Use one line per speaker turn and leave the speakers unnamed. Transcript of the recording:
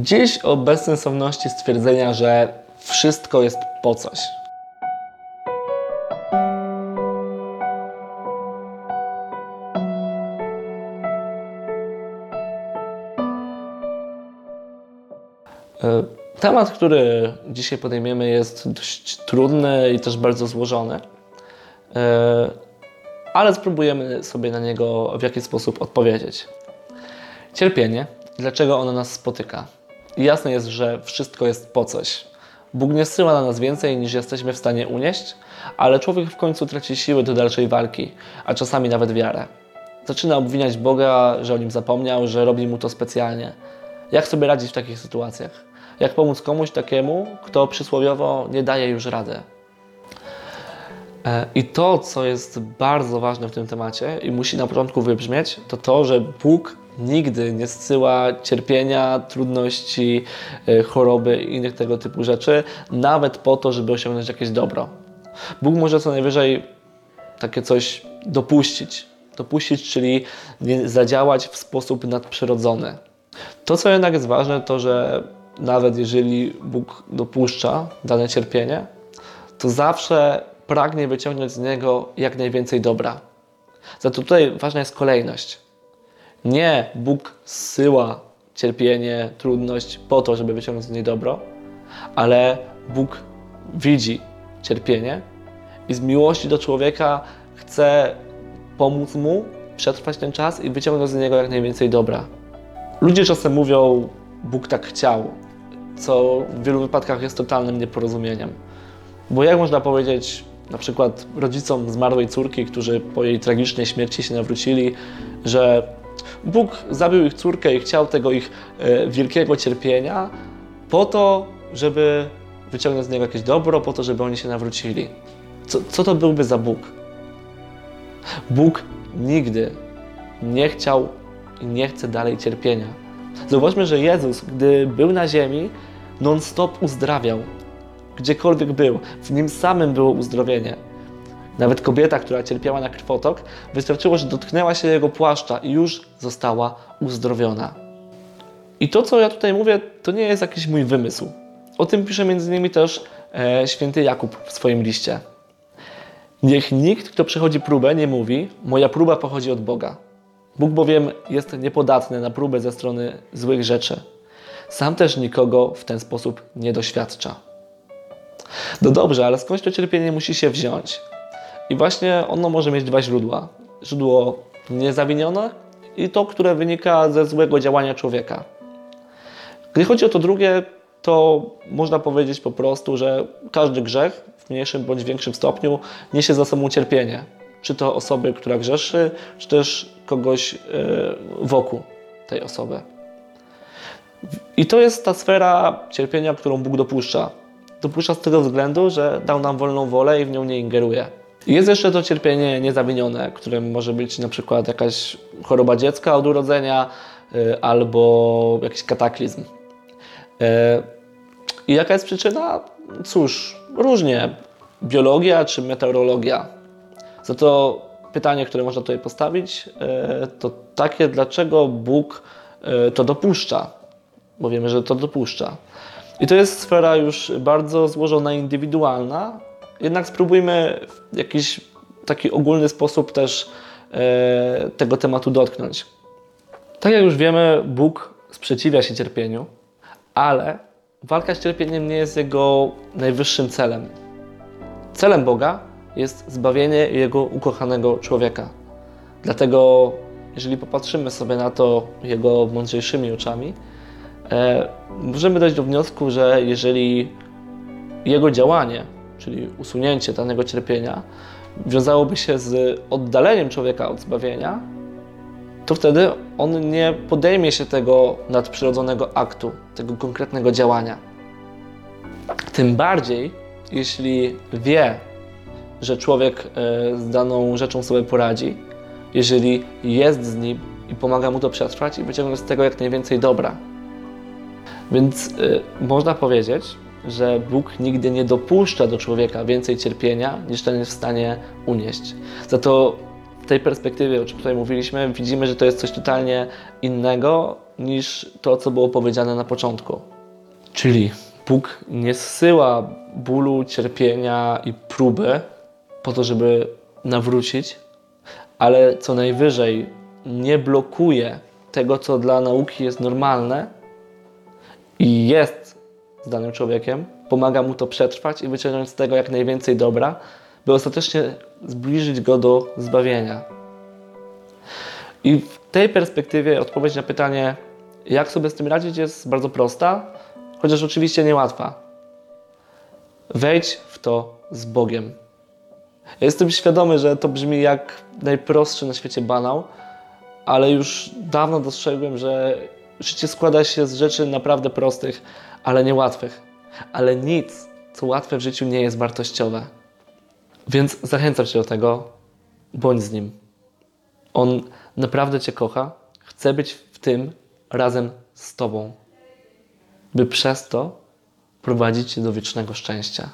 Dziś o bezsensowności stwierdzenia, że wszystko jest po coś. E, Temat, który dzisiaj podejmiemy, jest dość trudny i też bardzo złożony, E, ale spróbujemy sobie na niego w jakiś sposób odpowiedzieć. Cierpienie, dlaczego ono nas spotyka? Jasne jest, że wszystko jest po coś. Bóg nie zsyła na nas więcej niż jesteśmy w stanie unieść, ale człowiek w końcu traci siły do dalszej walki, a czasami nawet wiarę. Zaczyna obwiniać Boga, że o nim zapomniał, że robi mu to specjalnie. Jak sobie radzić w takich sytuacjach? Jak pomóc komuś takiemu, kto przysłowiowo nie daje już rady? E, I to, co jest bardzo ważne w tym temacie i musi na początku wybrzmieć, to to, że Bóg nigdy nie zsyła cierpienia, trudności, e, choroby i innych tego typu rzeczy, nawet po to, żeby osiągnąć jakieś dobro. Bóg może co najwyżej takie coś dopuścić. Dopuścić, czyli zadziałać w sposób nadprzyrodzony. To, co jednak jest ważne, to że nawet jeżeli Bóg dopuszcza dane cierpienie, to zawsze pragnie wyciągnąć z niego jak najwięcej dobra. Za to tutaj ważna jest kolejność. Nie Bóg zsyła cierpienie, trudność po to, żeby wyciągnąć z niej dobro, ale Bóg widzi cierpienie i z miłości do człowieka chce pomóc mu przetrwać ten czas i wyciągnąć z niego jak najwięcej dobra. Ludzie czasem mówią, Bóg tak chciał, co w wielu wypadkach jest totalnym nieporozumieniem. Bo jak można powiedzieć na przykład rodzicom zmarłej córki, którzy po jej tragicznej śmierci się nawrócili, że Bóg zabił ich córkę i chciał tego ich e, wielkiego cierpienia po to, żeby wyciągnąć z niego jakieś dobro, po to, żeby oni się nawrócili. Co, co to byłby za Bóg? Bóg nigdy nie chciał i nie chce dalej cierpienia. Zauważmy, że Jezus, gdy był na ziemi, non-stop uzdrawiał. Gdziekolwiek był, w nim samym było uzdrowienie. Nawet kobieta, która cierpiała na krwotok, wystarczyło, że dotknęła się jego płaszcza i już została uzdrowiona. I to, co ja tutaj mówię, to nie jest jakiś mój wymysł. O tym pisze innymi też e, święty Jakub w swoim liście. Niech nikt, kto przechodzi próbę, nie mówi, moja próba pochodzi od Boga. Bóg bowiem jest niepodatny na próbę ze strony złych rzeczy. Sam też nikogo w ten sposób nie doświadcza. No dobrze, ale skądś to cierpienie musi się wziąć? I właśnie ono może mieć dwa źródła. Źródło niezawinione i to, które wynika ze złego działania człowieka. Gdy chodzi o to drugie, to można powiedzieć po prostu, że każdy grzech w mniejszym bądź większym stopniu niesie za sobą cierpienie. Czy to osoby, która grzeszy, czy też kogoś yy, wokół tej osoby. I to jest ta sfera cierpienia, którą Bóg dopuszcza. Dopuszcza z tego względu, że dał nam wolną wolę i w nią nie ingeruje. Jest jeszcze to cierpienie niezawinione, którym może być na przykład jakaś choroba dziecka od urodzenia yy, albo jakiś kataklizm. Yy, I jaka jest przyczyna? Cóż, różnie. Biologia czy meteorologia. Za to pytanie, które można tutaj postawić, yy, to takie, dlaczego Bóg to dopuszcza? Bo wiemy, że to dopuszcza. I to jest sfera już bardzo złożona, indywidualna, jednak spróbujmy w jakiś taki ogólny sposób też e, tego tematu dotknąć. Tak jak już wiemy, Bóg sprzeciwia się cierpieniu, ale walka z cierpieniem nie jest jego najwyższym celem. Celem Boga jest zbawienie Jego ukochanego człowieka. Dlatego, jeżeli popatrzymy sobie na to Jego mądrzejszymi oczami, e, możemy dojść do wniosku, że jeżeli Jego działanie czyli usunięcie danego cierpienia, wiązałoby się z oddaleniem człowieka od zbawienia, to wtedy on nie podejmie się tego nadprzyrodzonego aktu, tego konkretnego działania. Tym bardziej, jeśli wie, że człowiek e, z daną rzeczą sobie poradzi, jeżeli jest z nim i pomaga mu to przetrwać i wyciągnąć z tego jak najwięcej dobra. Więc y, można powiedzieć, że Bóg nigdy nie dopuszcza do człowieka więcej cierpienia, niż ten jest w stanie unieść. Za to tej perspektywie, o czym tutaj mówiliśmy, widzimy, że to jest coś totalnie innego niż to, co było powiedziane na początku. Czyli Bóg nie zsyła bólu, cierpienia i próby po to, żeby nawrócić, ale co najwyżej nie blokuje tego, co dla nauki jest normalne i jest z danym człowiekiem, pomaga mu to przetrwać i wyciągnąć z tego jak najwięcej dobra, by ostatecznie zbliżyć go do zbawienia. I w tej perspektywie odpowiedź na pytanie, jak sobie z tym radzić, jest bardzo prosta, chociaż oczywiście niełatwa. Wejdź w to z Bogiem. Ja jestem świadomy, że to brzmi jak najprostszy na świecie banał, ale już dawno dostrzegłem, że życie składa się z rzeczy naprawdę prostych, ale niełatwych. Ale nic, co łatwe w życiu, nie jest wartościowe. Więc zachęcam Cię do tego, bądź z Nim. On naprawdę Cię kocha, chce być w tym razem z Tobą, by przez to prowadzić Cię do wiecznego szczęścia.